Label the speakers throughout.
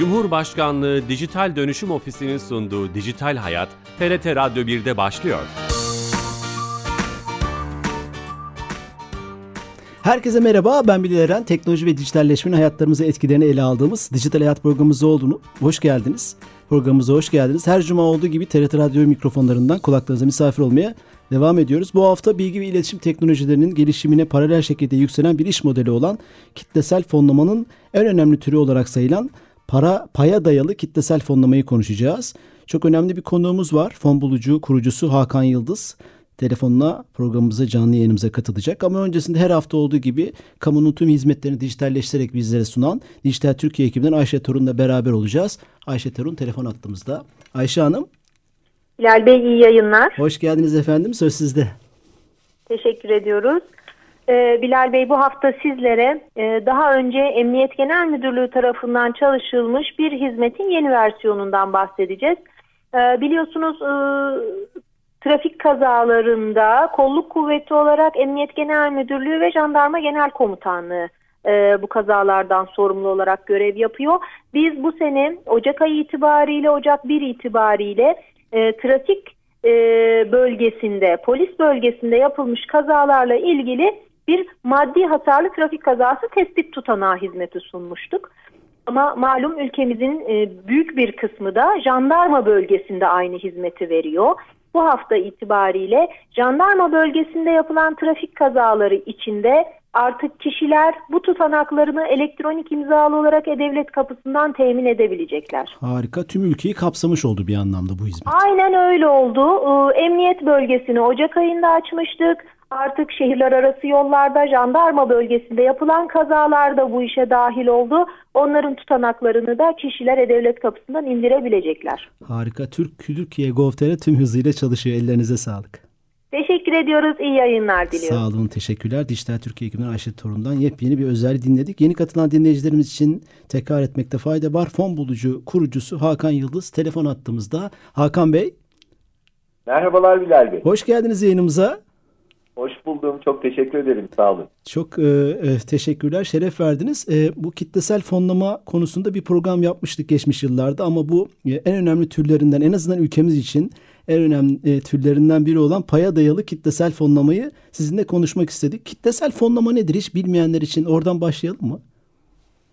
Speaker 1: Cumhurbaşkanlığı Dijital Dönüşüm Ofisi'nin sunduğu Dijital Hayat, TRT Radyo 1'de başlıyor.
Speaker 2: Herkese merhaba, ben Bilal Eren. Teknoloji ve dijitalleşmenin hayatlarımıza etkilerini ele aldığımız Dijital Hayat programımıza olduğunu hoş geldiniz. Programımıza hoş geldiniz. Her cuma olduğu gibi TRT Radyo mikrofonlarından kulaklarınıza misafir olmaya devam ediyoruz. Bu hafta bilgi ve iletişim teknolojilerinin gelişimine paralel şekilde yükselen bir iş modeli olan kitlesel fonlamanın en önemli türü olarak sayılan para paya dayalı kitlesel fonlamayı konuşacağız. Çok önemli bir konuğumuz var. Fon bulucu kurucusu Hakan Yıldız telefonla programımıza canlı yayınımıza katılacak. Ama öncesinde her hafta olduğu gibi kamunun tüm hizmetlerini dijitalleştirerek bizlere sunan Dijital Türkiye ekibinden Ayşe Torun'la beraber olacağız. Ayşe Torun telefon attığımızda. Ayşe Hanım.
Speaker 3: Bilal Bey iyi yayınlar.
Speaker 2: Hoş geldiniz efendim. Söz sizde.
Speaker 3: Teşekkür ediyoruz. Ee, Bilal Bey bu hafta sizlere e, daha önce Emniyet Genel Müdürlüğü tarafından çalışılmış bir hizmetin yeni versiyonundan bahsedeceğiz. Ee, biliyorsunuz e, trafik kazalarında kolluk kuvveti olarak Emniyet Genel Müdürlüğü ve Jandarma Genel Komutanlığı e, bu kazalardan sorumlu olarak görev yapıyor. Biz bu sene Ocak ayı itibariyle Ocak 1 itibariyle trafik bölgesinde polis bölgesinde yapılmış kazalarla ilgili bir maddi hasarlı trafik kazası tespit tutanağı hizmeti sunmuştuk. Ama malum ülkemizin e, büyük bir kısmı da jandarma bölgesinde aynı hizmeti veriyor. Bu hafta itibariyle jandarma bölgesinde yapılan trafik kazaları içinde artık kişiler bu tutanaklarını elektronik imzalı olarak E-Devlet kapısından temin edebilecekler.
Speaker 2: Harika. Tüm ülkeyi kapsamış oldu bir anlamda bu hizmet.
Speaker 3: Aynen öyle oldu. Emniyet bölgesini Ocak ayında açmıştık. Artık şehirler arası yollarda, jandarma bölgesinde yapılan kazalarda bu işe dahil oldu. Onların tutanaklarını da kişiler E-Devlet kapısından indirebilecekler.
Speaker 2: Harika. Türk Türkiye Gov.tr tüm hızıyla çalışıyor. Ellerinize sağlık.
Speaker 3: Teşekkür ediyoruz. İyi yayınlar diliyorum.
Speaker 2: Sağ olun. Teşekkürler. Dijital Türkiye ekibinden Ayşe Torun'dan yepyeni bir özel dinledik. Yeni katılan dinleyicilerimiz için tekrar etmekte fayda var. Fon bulucu kurucusu Hakan Yıldız telefon attığımızda. Hakan Bey.
Speaker 4: Merhabalar Bilal Bey.
Speaker 2: Hoş geldiniz yayınımıza.
Speaker 4: Hoş buldum. Çok teşekkür ederim. Sağ olun.
Speaker 2: Çok e, e, teşekkürler. Şeref verdiniz. E, bu kitlesel fonlama konusunda bir program yapmıştık geçmiş yıllarda ama bu e, en önemli türlerinden en azından ülkemiz için en önemli e, türlerinden biri olan paya dayalı kitlesel fonlamayı sizinle konuşmak istedik. Kitlesel fonlama nedir hiç bilmeyenler için oradan başlayalım mı?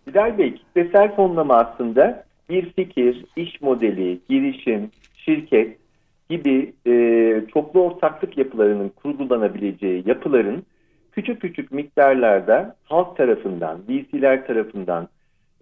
Speaker 4: Bilal Bey, kitlesel fonlama aslında bir fikir, iş modeli, girişim, şirket gibi e, çoklu ortaklık yapılarının kurgulanabileceği yapıların küçük küçük miktarlarda halk tarafından, VC'ler tarafından,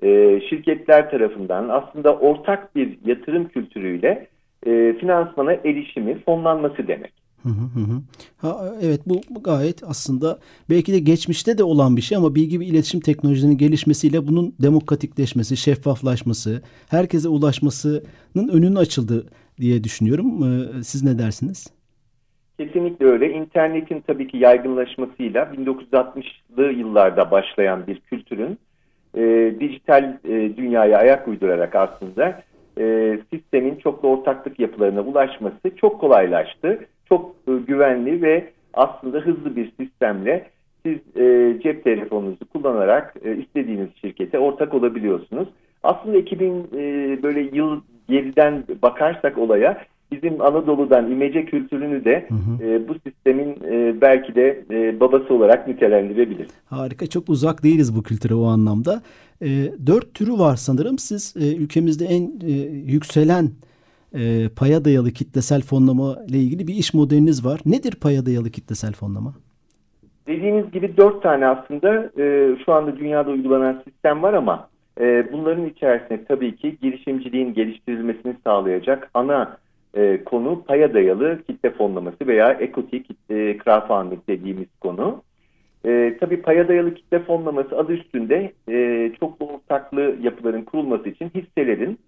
Speaker 4: e, şirketler tarafından aslında ortak bir yatırım kültürüyle e, finansmana erişimi, fonlanması demek.
Speaker 2: Hı hı hı. Ha, evet bu, gayet aslında belki de geçmişte de olan bir şey ama bilgi ve iletişim teknolojilerinin gelişmesiyle bunun demokratikleşmesi, şeffaflaşması, herkese ulaşmasının önünün açıldı diye düşünüyorum. Ee, siz ne dersiniz?
Speaker 4: Kesinlikle öyle. İnternetin tabii ki yaygınlaşmasıyla 1960'lı yıllarda başlayan bir kültürün e, dijital e, dünyaya ayak uydurarak aslında e, sistemin çoklu ortaklık yapılarına ulaşması çok kolaylaştı. Çok e, güvenli ve aslında hızlı bir sistemle siz e, cep telefonunuzu kullanarak e, istediğiniz şirkete ortak olabiliyorsunuz. Aslında 2000 e, böyle yıl geriden bakarsak olaya bizim Anadolu'dan imece kültürünü de hı hı. E, bu sistemin e, belki de e, babası olarak nitelendirebiliriz.
Speaker 2: Harika çok uzak değiliz bu kültüre o anlamda. E, dört türü var sanırım siz e, ülkemizde en e, yükselen e, paya dayalı kitlesel fonlama ile ilgili bir iş modeliniz var. Nedir paya dayalı kitlesel fonlama?
Speaker 4: Dediğiniz gibi dört tane aslında e, şu anda dünyada uygulanan sistem var ama e, bunların içerisinde tabii ki girişimciliğin geliştirilmesini sağlayacak ana e, konu paya dayalı kitle fonlaması veya equity kitle crowdfunding dediğimiz konu. E, tabii paya dayalı kitle fonlaması adı üstünde e, çoklu ortaklı yapıların kurulması için hisselerin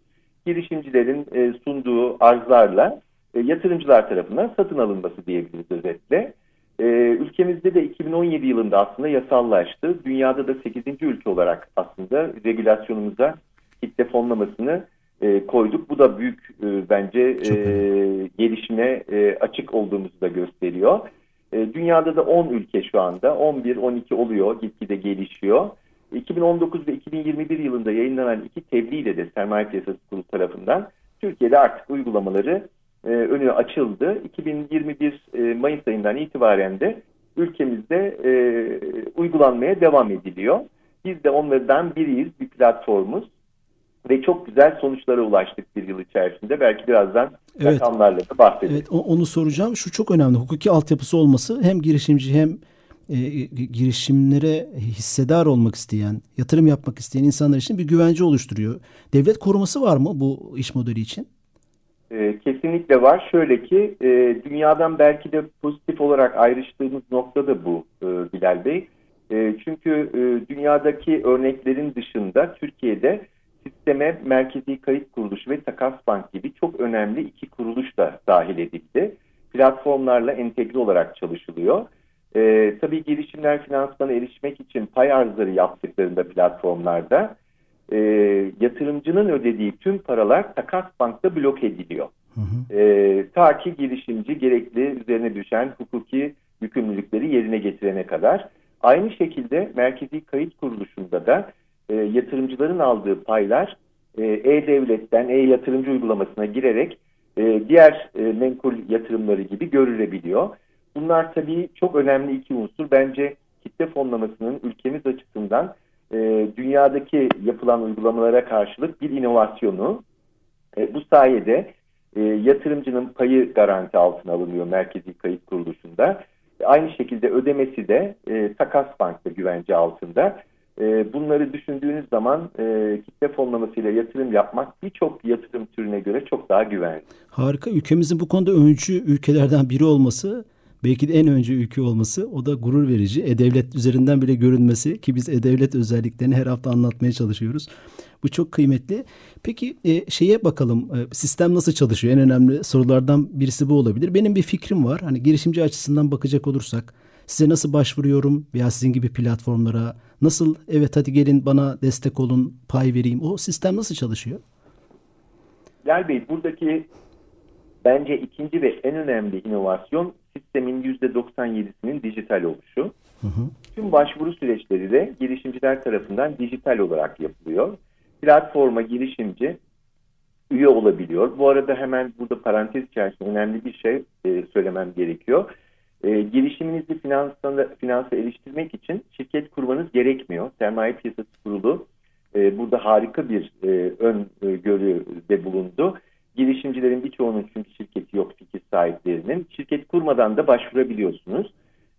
Speaker 4: girişimcilerin e, sunduğu arzlarla e, yatırımcılar tarafından satın alınması diyebiliriz özetle. E, ülkemizde de 2017 yılında aslında yasallaştı. Dünyada da 8. ülke olarak aslında regülasyonumuza kitle fonlamasını e, koyduk. Bu da büyük e, bence e, gelişime e, açık olduğumuzu da gösteriyor. E, dünyada da 10 ülke şu anda 11-12 oluyor gitgide gelişiyor. 2019 ve 2021 yılında yayınlanan iki tebliğ de Sermaye Piyasası Kurulu tarafından Türkiye'de artık uygulamaları e, önü açıldı. 2021 e, Mayıs ayından itibaren de ülkemizde e, uygulanmaya devam ediliyor. Biz de onlardan biriyiz, bir platformuz ve çok güzel sonuçlara ulaştık bir yıl içerisinde. Belki birazdan evet. rakamlarla da bahsederiz.
Speaker 2: Evet, onu soracağım. Şu çok önemli. Hukuki altyapısı olması hem girişimci hem e, girişimlere hissedar olmak isteyen, yatırım yapmak isteyen insanlar için bir güvence oluşturuyor. Devlet koruması var mı bu iş modeli için?
Speaker 4: E, kesinlikle var. Şöyle ki e, dünyadan belki de pozitif olarak ayrıştığımız nokta da bu e, Bilal Bey. E, çünkü e, dünyadaki örneklerin dışında Türkiye'de sisteme Merkezi Kayıt Kuruluşu ve Takas Bank gibi çok önemli iki kuruluş da dahil edildi. Platformlarla entegre olarak çalışılıyor. E, tabii girişimler finansmana erişmek için pay arzları yaptıklarında platformlarda e, yatırımcının ödediği tüm paralar takas bankta blok ediliyor. Hı hı. E, ta ki girişimci gerekli üzerine düşen hukuki yükümlülükleri yerine getirene kadar. Aynı şekilde Merkezi Kayıt Kuruluşu'nda da e, yatırımcıların aldığı paylar e, e-Devlet'ten e-yatırımcı uygulamasına girerek e, diğer e, menkul yatırımları gibi görülebiliyor. Bunlar tabii çok önemli iki unsur. Bence kitle fonlamasının ülkemiz açısından e, dünyadaki yapılan uygulamalara karşılık bir inovasyonu. E, bu sayede e, yatırımcının payı garanti altına alınıyor Merkezi Kayıt Kuruluşu'nda. E, aynı şekilde ödemesi de e, Takas Bank'ta güvence altında. E, bunları düşündüğünüz zaman e, kitle fonlamasıyla yatırım yapmak birçok yatırım türüne göre çok daha güvenli.
Speaker 2: Harika. Ülkemizin bu konuda öncü ülkelerden biri olması belki de en önce ülke olması o da gurur verici. E-Devlet üzerinden bile görünmesi ki biz E-Devlet özelliklerini her hafta anlatmaya çalışıyoruz. Bu çok kıymetli. Peki e, şeye bakalım e, sistem nasıl çalışıyor? En önemli sorulardan birisi bu olabilir. Benim bir fikrim var. Hani girişimci açısından bakacak olursak size nasıl başvuruyorum veya sizin gibi platformlara nasıl evet hadi gelin bana destek olun pay vereyim. O sistem nasıl çalışıyor?
Speaker 4: Gel Bey buradaki bence ikinci ve en önemli inovasyon sistemin %97'sinin dijital oluşu. Hı hı. Tüm başvuru süreçleri de girişimciler tarafından dijital olarak yapılıyor. Platforma girişimci üye olabiliyor. Bu arada hemen burada parantez içerisinde önemli bir şey e, söylemem gerekiyor. E, girişiminizi finansa, finansa eriştirmek için şirket kurmanız gerekmiyor. Sermaye Piyasası Kurulu e, burada harika bir e, ön e, görüde bulundu girişimcilerin birçoğunun çünkü şirketi yok fikir sahiplerinin. Şirket kurmadan da başvurabiliyorsunuz.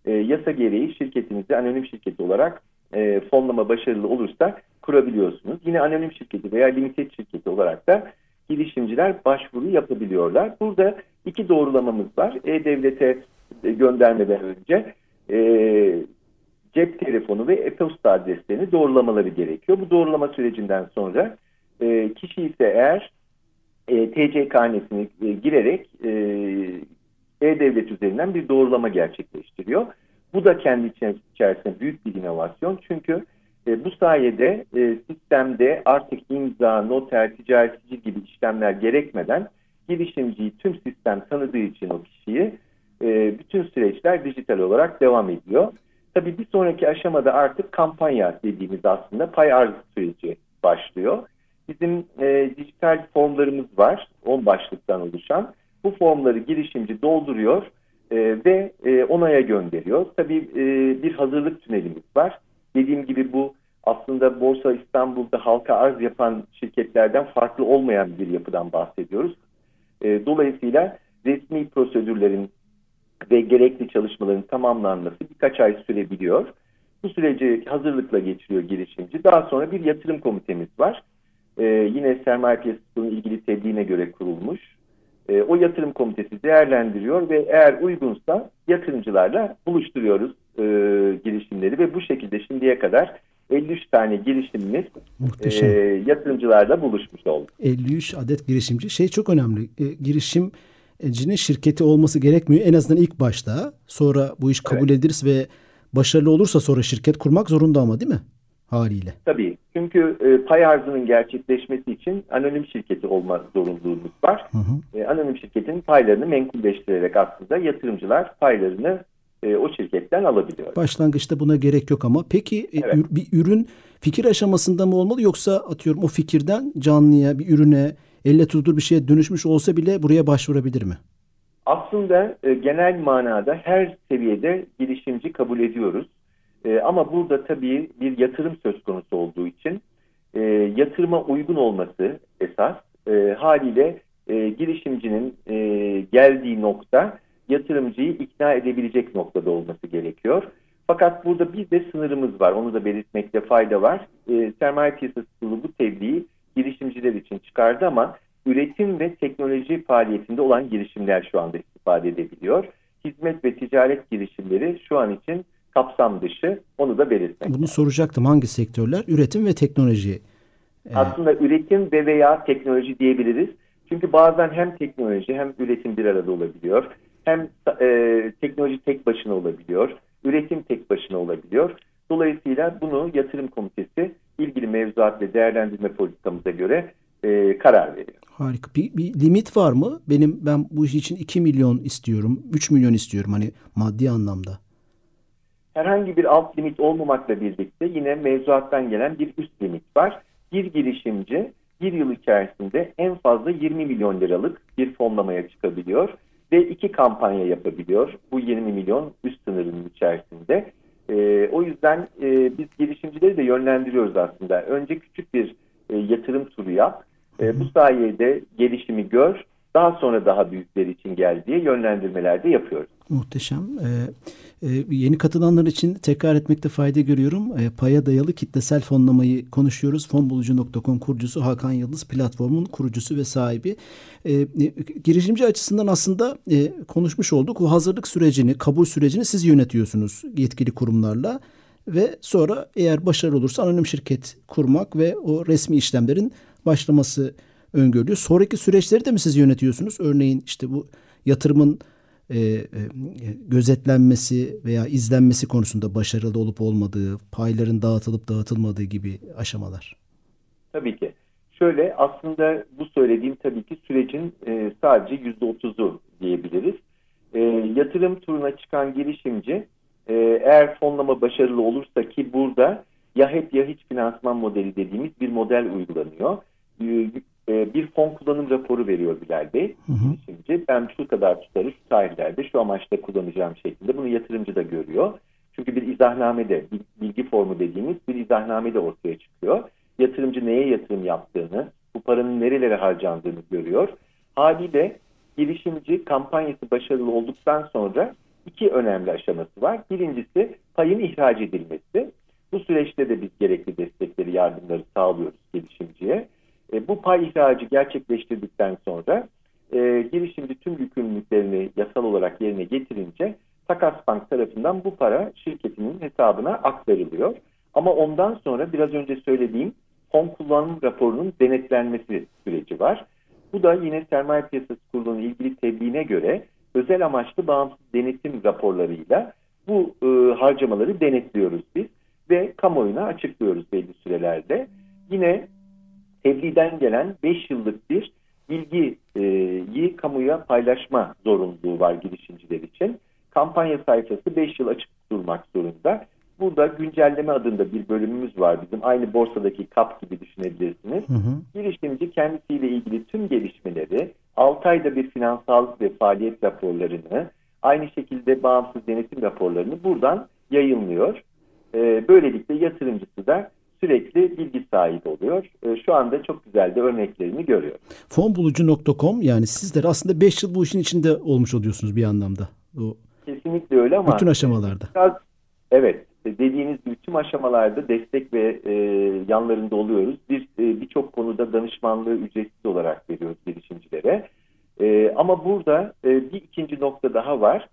Speaker 4: E, yasa gereği şirketinizi anonim şirketi olarak e, fonlama başarılı olursa kurabiliyorsunuz. Yine anonim şirketi veya limited şirketi olarak da girişimciler başvuru yapabiliyorlar. Burada iki doğrulamamız var. E-Devlet'e göndermeden önce e, cep telefonu ve e-posta adreslerini doğrulamaları gerekiyor. Bu doğrulama sürecinden sonra e, kişi ise eğer e, TC karnesini e, girerek e, E-Devlet üzerinden bir doğrulama gerçekleştiriyor. Bu da kendi içerisinde büyük bir inovasyon. Çünkü e, bu sayede e, sistemde artık imza, noter, ticaret gibi işlemler gerekmeden girişimciyi tüm sistem tanıdığı için o kişiyi e, bütün süreçler dijital olarak devam ediyor. Tabii bir sonraki aşamada artık kampanya dediğimiz aslında pay arz süreci başlıyor. Bizim e, dijital formlarımız var. 10 başlıktan oluşan. Bu formları girişimci dolduruyor e, ve e, onaya gönderiyor. Tabii e, bir hazırlık tünelimiz var. Dediğim gibi bu aslında Borsa İstanbul'da halka arz yapan şirketlerden farklı olmayan bir yapıdan bahsediyoruz. E, dolayısıyla resmi prosedürlerin ve gerekli çalışmaların tamamlanması birkaç ay sürebiliyor. Bu süreci hazırlıkla geçiriyor girişimci. Daha sonra bir yatırım komitemiz var e, yine sermaye piyasasının ilgili tebliğine göre kurulmuş. E, o yatırım komitesi değerlendiriyor ve eğer uygunsa yatırımcılarla buluşturuyoruz e, girişimleri ve bu şekilde şimdiye kadar 53 tane girişimimiz e, yatırımcılarla buluşmuş oldu.
Speaker 2: 53 adet girişimci. Şey çok önemli. E, girişimcinin şirketi olması gerekmiyor. En azından ilk başta. Sonra bu iş kabul evet. edilirse ve başarılı olursa sonra şirket kurmak zorunda ama değil mi? haliyle.
Speaker 4: Tabii. Çünkü e, pay arzının gerçekleşmesi için anonim şirketi olma zorunluluğumuz var. Hı hı. E, anonim şirketin paylarını menkulleştirerek aslında yatırımcılar paylarını e, o şirketten alabiliyor.
Speaker 2: Başlangıçta buna gerek yok ama peki e, evet. bir ürün fikir aşamasında mı olmalı yoksa atıyorum o fikirden canlıya bir ürüne elle tutulur bir şeye dönüşmüş olsa bile buraya başvurabilir mi?
Speaker 4: Aslında e, genel manada her seviyede girişimci kabul ediyoruz. E, ama burada tabii bir yatırım söz konusu olduğu için e, yatırıma uygun olması esas e, haliyle e, girişimcinin e, geldiği nokta yatırımcıyı ikna edebilecek noktada olması gerekiyor. Fakat burada bir de sınırımız var. Onu da belirtmekte fayda var. E, sermaye piyasası kurulu bu tebliği girişimciler için çıkardı ama üretim ve teknoloji faaliyetinde olan girişimler şu anda istifade edebiliyor. Hizmet ve ticaret girişimleri şu an için kapsam dışı. Onu da belirtmek.
Speaker 2: Bunu soracaktım. Hangi sektörler? Üretim ve teknoloji.
Speaker 4: Ee... Aslında üretim ve veya teknoloji diyebiliriz. Çünkü bazen hem teknoloji hem üretim bir arada olabiliyor. Hem e, teknoloji tek başına olabiliyor. Üretim tek başına olabiliyor. Dolayısıyla bunu yatırım komitesi ilgili mevzuat ve değerlendirme politikamıza göre e, karar veriyor.
Speaker 2: Harika. Bir, bir limit var mı? Benim ben bu iş için 2 milyon istiyorum, 3 milyon istiyorum hani maddi anlamda.
Speaker 4: Herhangi bir alt limit olmamakla birlikte yine mevzuattan gelen bir üst limit var. Bir girişimci bir yıl içerisinde en fazla 20 milyon liralık bir fonlamaya çıkabiliyor ve iki kampanya yapabiliyor. Bu 20 milyon üst sınırının içerisinde. E, o yüzden e, biz girişimcileri de yönlendiriyoruz aslında. Önce küçük bir e, yatırım turu yap. E, bu sayede gelişimi gör. Daha sonra daha büyükleri için gel diye yönlendirmeler de yapıyoruz.
Speaker 2: Muhteşem. Ee, e, yeni katılanlar için tekrar etmekte fayda görüyorum. E, paya dayalı kitlesel fonlamayı konuşuyoruz. Fonbulucu.com kurucusu Hakan Yıldız platformun kurucusu ve sahibi. E, e, girişimci açısından aslında e, konuşmuş olduk. O hazırlık sürecini, kabul sürecini siz yönetiyorsunuz yetkili kurumlarla ve sonra eğer başarılı olursa anonim şirket kurmak ve o resmi işlemlerin başlaması öngörülüyor. Sonraki süreçleri de mi siz yönetiyorsunuz? Örneğin işte bu yatırımın e, e, gözetlenmesi veya izlenmesi konusunda başarılı olup olmadığı, payların dağıtılıp dağıtılmadığı gibi aşamalar.
Speaker 4: Tabii ki. Şöyle aslında bu söylediğim tabii ki sürecin e, sadece yüzde otuzu diyebiliriz. E, yatırım turuna çıkan girişimci e, eğer fonlama başarılı olursa ki burada ya hep ya hiç finansman modeli dediğimiz bir model uygulanıyor. E, e, bir fon kullanım raporu veriyor Bilal Bey. Hı hı. Şimdi ben şu kadar tutarı şu tarihlerde şu amaçta kullanacağım şeklinde bunu yatırımcı da görüyor. Çünkü bir izahname de bilgi formu dediğimiz bir izahname de ortaya çıkıyor. Yatırımcı neye yatırım yaptığını, bu paranın nerelere harcandığını görüyor. Haliyle girişimci kampanyası başarılı olduktan sonra iki önemli aşaması var. Birincisi payın ihraç edilmesi. Bu süreçte de biz gerekli destekleri, yardımları sağlıyoruz girişimciye. E, bu pay ihracı gerçekleştirdikten sonra e, girişimci tüm yükümlülüklerini yasal olarak yerine getirince Takas Bank tarafından bu para şirketinin hesabına aktarılıyor. Ama ondan sonra biraz önce söylediğim fon kullanım raporunun denetlenmesi süreci var. Bu da yine sermaye piyasası kurulunun ilgili tebliğine göre özel amaçlı bağımsız denetim raporlarıyla bu e, harcamaları denetliyoruz biz ve kamuoyuna açıklıyoruz belli sürelerde. Yine tebliğden gelen 5 yıllık bir bilgiyi kamuya paylaşma zorunluluğu var girişimciler için. Kampanya sayfası 5 yıl açık durmak zorunda. Burada güncelleme adında bir bölümümüz var bizim. Aynı borsadaki kap gibi düşünebilirsiniz. Hı hı. Girişimci kendisiyle ilgili tüm gelişmeleri 6 ayda bir finansal ve faaliyet raporlarını aynı şekilde bağımsız denetim raporlarını buradan yayınlıyor. Ee, böylelikle yatırımcısı da sürekli bilgi sahibi oluyor. Ee, şu anda çok güzel de örneklerini görüyor.
Speaker 2: Fonbulucu.com yani sizler aslında 5 yıl bu işin içinde olmuş oluyorsunuz bir anlamda.
Speaker 4: O Kesinlikle öyle ama.
Speaker 2: Bütün aşamalarda.
Speaker 4: Biraz, evet dediğiniz gibi tüm aşamalarda destek ve e, yanlarında oluyoruz. Bir e, birçok konuda danışmanlığı ücretsiz olarak veriyoruz girişimcilere. E, ama burada e, bir ikinci nokta daha var.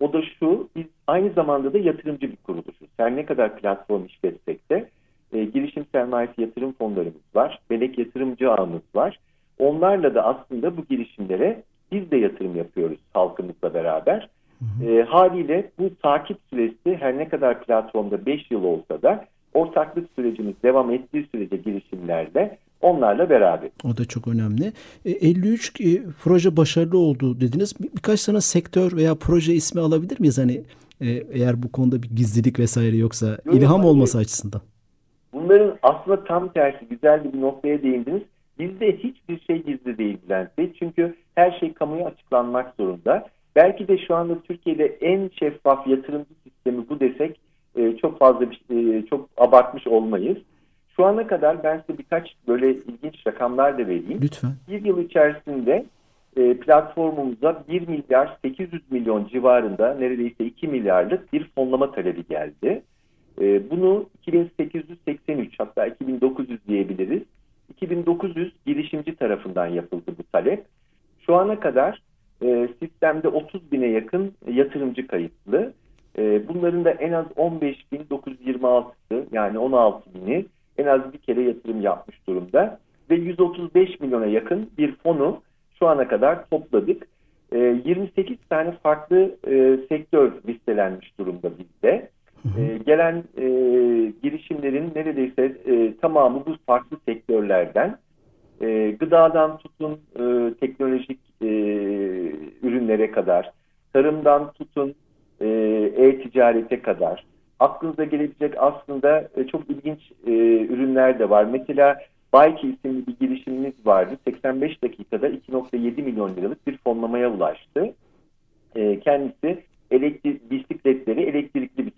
Speaker 4: O da şu, biz aynı zamanda da yatırımcı bir kuruluşuz. Her ne kadar platform işletsek de e, girişim sermayesi yatırım fonlarımız var. Melek yatırımcı ağımız var. Onlarla da aslında bu girişimlere biz de yatırım yapıyoruz halkımızla beraber. E, haliyle bu takip süresi her ne kadar platformda 5 yıl olsa da ortaklık sürecimiz devam ettiği sürece girişimlerde onlarla beraber.
Speaker 2: O da çok önemli. E, 53 e, proje başarılı oldu dediniz. Bir, birkaç tane sektör veya proje ismi alabilir miyiz? Hani E, eğer bu konuda bir gizlilik vesaire yoksa Yok, ilham olması açısından.
Speaker 4: Bunların aslında tam tersi güzel bir noktaya değindiniz. Bizde hiçbir şey gizli değil Bülent Bey. Çünkü her şey kamuya açıklanmak zorunda. Belki de şu anda Türkiye'de en şeffaf yatırımcı sistemi bu desek e, çok fazla bir, e, çok abartmış olmayız. Şu ana kadar ben size birkaç böyle ilginç rakamlar da vereyim.
Speaker 2: Lütfen.
Speaker 4: Bir yıl içerisinde e, platformumuza 1 milyar 800 milyon civarında neredeyse 2 milyarlık bir fonlama talebi geldi. E, bunu 2883 hatta 2900 diyebiliriz. 2900 girişimci tarafından yapıldı bu talep. Şu ana kadar e, sistemde 30 bine yakın yatırımcı kayıtlı. E, bunların da en az 15.926'sı yani 16 bini en az bir kere yatırım yapmış durumda. Ve 135 milyona yakın bir fonu şu ana kadar topladık. E, 28 tane farklı e, sektör listelenmiş durumda bizde. E, gelen e, girişimlerin neredeyse e, tamamı bu farklı sektörlerden. E, gıdadan tutun e, teknolojik e, ürünlere kadar, tarımdan tutun e, e-ticarete kadar. Aklınıza gelebilecek aslında e, çok ilginç e, ürünler de var. Mesela Bike isimli bir girişimimiz vardı. 85 dakikada 2.7 milyon liralık bir fonlamaya ulaştı. E, kendisi elektrik, bisikletleri elektrikli bisiklete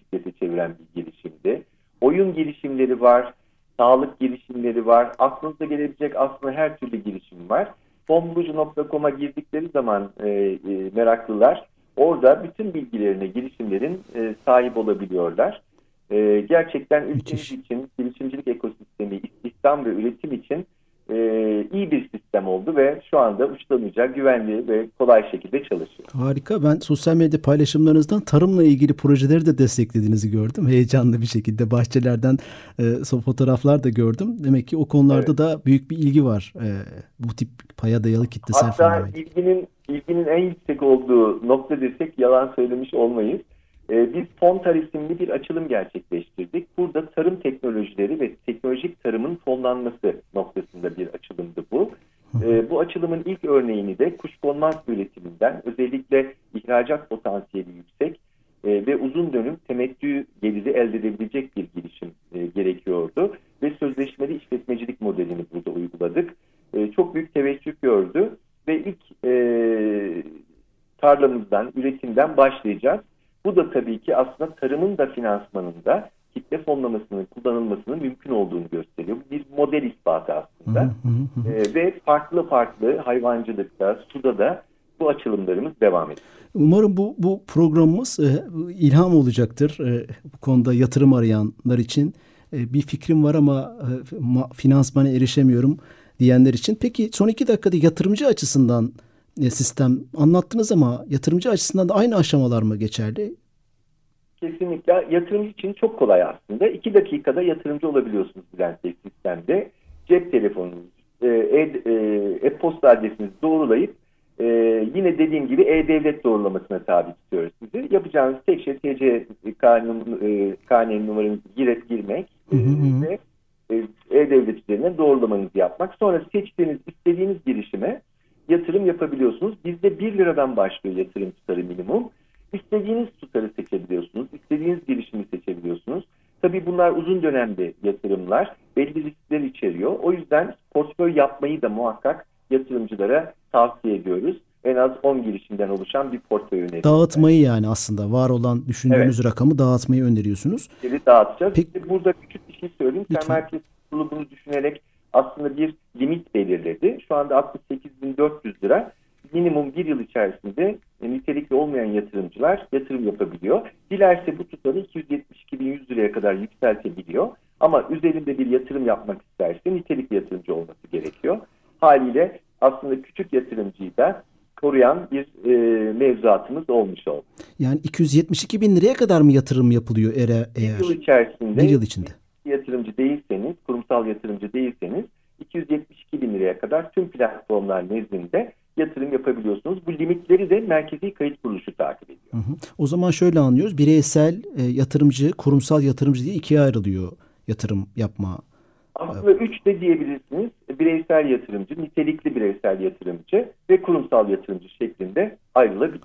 Speaker 4: çeviren bir girişimdi. Oyun girişimleri var, sağlık girişimleri var. Aklınıza gelebilecek aslında her türlü girişim var. Fonbulucu.com'a girdikleri zaman e, e, meraklılar orada bütün bilgilerine girişimlerin e, sahip olabiliyorlar. E, gerçekten ülkemiz için girişimcilik ekosistemi, istihdam ve üretim için e, iyi bir sistem oldu ve şu anda uçlamayacak, güvenli ve kolay şekilde çalışıyor.
Speaker 2: Harika. Ben sosyal medya paylaşımlarınızdan tarımla ilgili projeleri de desteklediğinizi gördüm. Heyecanlı bir şekilde bahçelerden e, fotoğraflar da gördüm. Demek ki o konularda evet. da büyük bir ilgi var. E, bu tip paya dayalı kitlesel
Speaker 4: Hatta ilginin, ilginin en yüksek olduğu nokta desek yalan söylemiş olmayız. E, biz Fontar isimli bir açılım gerçekleştirdik. Burada tarım teknolojileri ve teknolojik tarımın fonlanması noktasında bir açılımdı bu. E, bu açılımın ilk örneğini de kuşkonmaz üretiminden özellikle ihracat potansiyeli yüksek e, ve uzun dönüm temettü geliri elde edebilecek bir girişim e, gerekiyordu. Ve sözleşmeli işletmecilik modelini burada uyguladık. E, çok büyük teveccüh gördü ve ilk e, tarlamızdan, üretimden başlayacağız. Bu da tabii ki aslında tarımın da finansmanında kitle fonlamasının kullanılmasının mümkün olduğunu gösteriyor. Bir model ispatı aslında. Hı hı hı. E, ve farklı farklı hayvancılıkta, suda da bu açılımlarımız devam ediyor.
Speaker 2: Umarım bu, bu programımız e, ilham olacaktır. E, bu konuda yatırım arayanlar için. E, bir fikrim var ama e, ma, finansmana erişemiyorum diyenler için. Peki son iki dakikada yatırımcı açısından sistem anlattınız ama yatırımcı açısından da aynı aşamalar mı geçerli?
Speaker 4: Kesinlikle. Yatırımcı için çok kolay aslında. İki dakikada yatırımcı olabiliyorsunuz Bülent Bey sistemde. Cep telefonunuz, e, e-posta e, adresinizi doğrulayıp e, yine dediğim gibi e-devlet doğrulamasına tabi tutuyoruz sizi. Yapacağınız tek şey TC kanun, e, numaranızı girip girmek hı hı. ve e-devlet üzerinden doğrulamanızı yapmak. Sonra seçtiğiniz, istediğiniz girişime yatırım yapabiliyorsunuz. Bizde 1 liradan başlıyor yatırım tutarı minimum. İstediğiniz tutarı seçebiliyorsunuz. istediğiniz girişimi seçebiliyorsunuz. Tabii bunlar uzun dönemde yatırımlar. Belli riskler içeriyor. O yüzden portföy yapmayı da muhakkak yatırımcılara tavsiye ediyoruz. En az 10 girişimden oluşan bir portföy öneriyoruz.
Speaker 2: Dağıtmayı yani aslında var olan düşündüğünüz evet. rakamı dağıtmayı öneriyorsunuz.
Speaker 4: Geri dağıtacağız. Peki, burada küçük bir şey söyleyeyim. Lütfen. Sen merkez bunu düşünerek aslında bir limit belirledi. Şu anda 68.400 lira minimum bir yıl içerisinde e, nitelikli olmayan yatırımcılar yatırım yapabiliyor. Dilerse bu tutarı 272.100 liraya kadar yükseltebiliyor. Ama üzerinde bir yatırım yapmak isterse nitelikli yatırımcı olması gerekiyor. Haliyle aslında küçük yatırımcıyı da koruyan bir e, mevzuatımız olmuş oldu.
Speaker 2: Yani 272 bin liraya kadar mı yatırım yapılıyor eğer?
Speaker 4: Bir yıl içerisinde.
Speaker 2: Bir yıl içinde
Speaker 4: yatırımcı değilseniz, kurumsal yatırımcı değilseniz 272 bin liraya kadar tüm platformlar nezdinde yatırım yapabiliyorsunuz. Bu limitleri de Merkezi Kayıt Kuruluşu takip ediyor. Hı hı.
Speaker 2: O zaman şöyle anlıyoruz. Bireysel e, yatırımcı, kurumsal yatırımcı diye ikiye ayrılıyor yatırım yapma.
Speaker 4: Aslında üç de diyebilirsiniz. Bireysel yatırımcı, nitelikli bireysel yatırımcı ve kurumsal yatırımcı şeklinde ayrılabilir.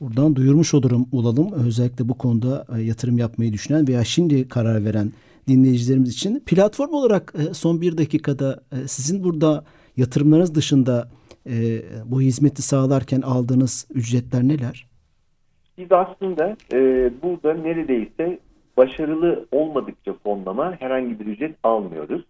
Speaker 2: buradan duyurmuş olurum olalım. Özellikle bu konuda e, yatırım yapmayı düşünen veya şimdi karar veren dinleyicilerimiz için. Platform olarak e, son bir dakikada e, sizin burada yatırımlarınız dışında e, bu hizmeti sağlarken aldığınız ücretler neler?
Speaker 4: Biz aslında burada neredeyse başarılı olmadıkça fonlama herhangi bir ücret almıyoruz.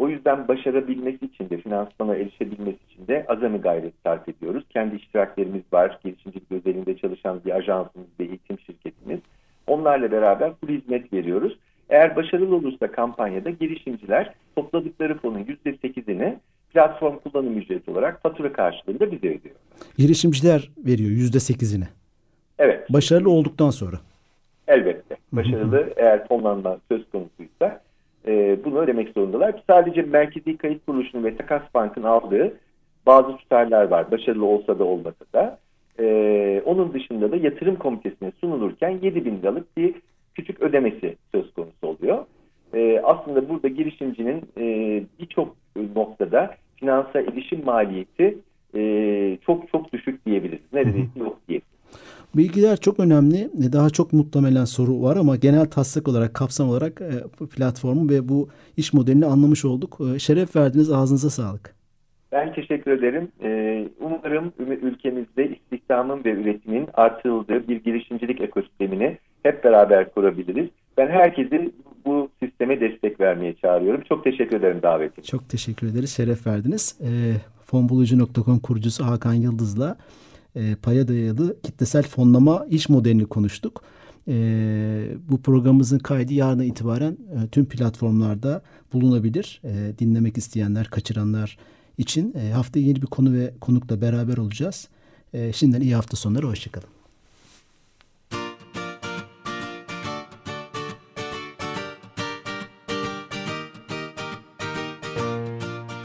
Speaker 4: O yüzden başarabilmesi için de finansmana erişebilmesi için de azami gayret sarf ediyoruz. Kendi iştiraklerimiz var. Girişimcilik özelinde çalışan bir ajansımız ve eğitim şirketimiz. Onlarla beraber bu hizmet veriyoruz. Eğer başarılı olursa kampanyada girişimciler topladıkları fonun %8'ini platform kullanım ücreti olarak fatura karşılığında bize ödüyor.
Speaker 2: Girişimciler veriyor %8'ini.
Speaker 4: Evet.
Speaker 2: Başarılı olduktan sonra.
Speaker 4: Elbette. Başarılı eğer fonlanma söz konusuysa e, bunu ödemek zorundalar. Sadece Merkezi Kayıt Kuruluşu'nun ve Takas Bank'ın aldığı bazı tutarlar var. Başarılı olsa da olmasa da. E, onun dışında da yatırım komitesine sunulurken 7 bin liralık bir küçük ödemesi söz konusu oluyor. E, aslında burada girişimcinin e, birçok noktada finansa erişim maliyeti e, çok çok düşük diyebiliriz. Neredeyse yok diyebiliriz.
Speaker 2: Bilgiler çok önemli. Daha çok muhtemelen soru var ama genel taslak olarak, kapsam olarak e, platformu ve bu iş modelini anlamış olduk. E, şeref verdiniz, ağzınıza sağlık.
Speaker 4: Ben teşekkür ederim. E, umarım ülkemizde istihdamın ve üretimin artırıldığı bir girişimcilik ekosistemini hep beraber kurabiliriz. Ben herkesi bu sisteme destek vermeye çağırıyorum. Çok teşekkür ederim davetiniz.
Speaker 2: Çok teşekkür ederiz. Şeref verdiniz. E, fonbulucu.com kurucusu Hakan Yıldız'la e, paya dayalı kitlesel fonlama iş modelini konuştuk. E, bu programımızın kaydı yarına itibaren e, tüm platformlarda bulunabilir. E, dinlemek isteyenler, kaçıranlar için e, haftaya yeni bir konu ve konukla beraber olacağız. E, şimdiden iyi hafta sonları, hoşçakalın.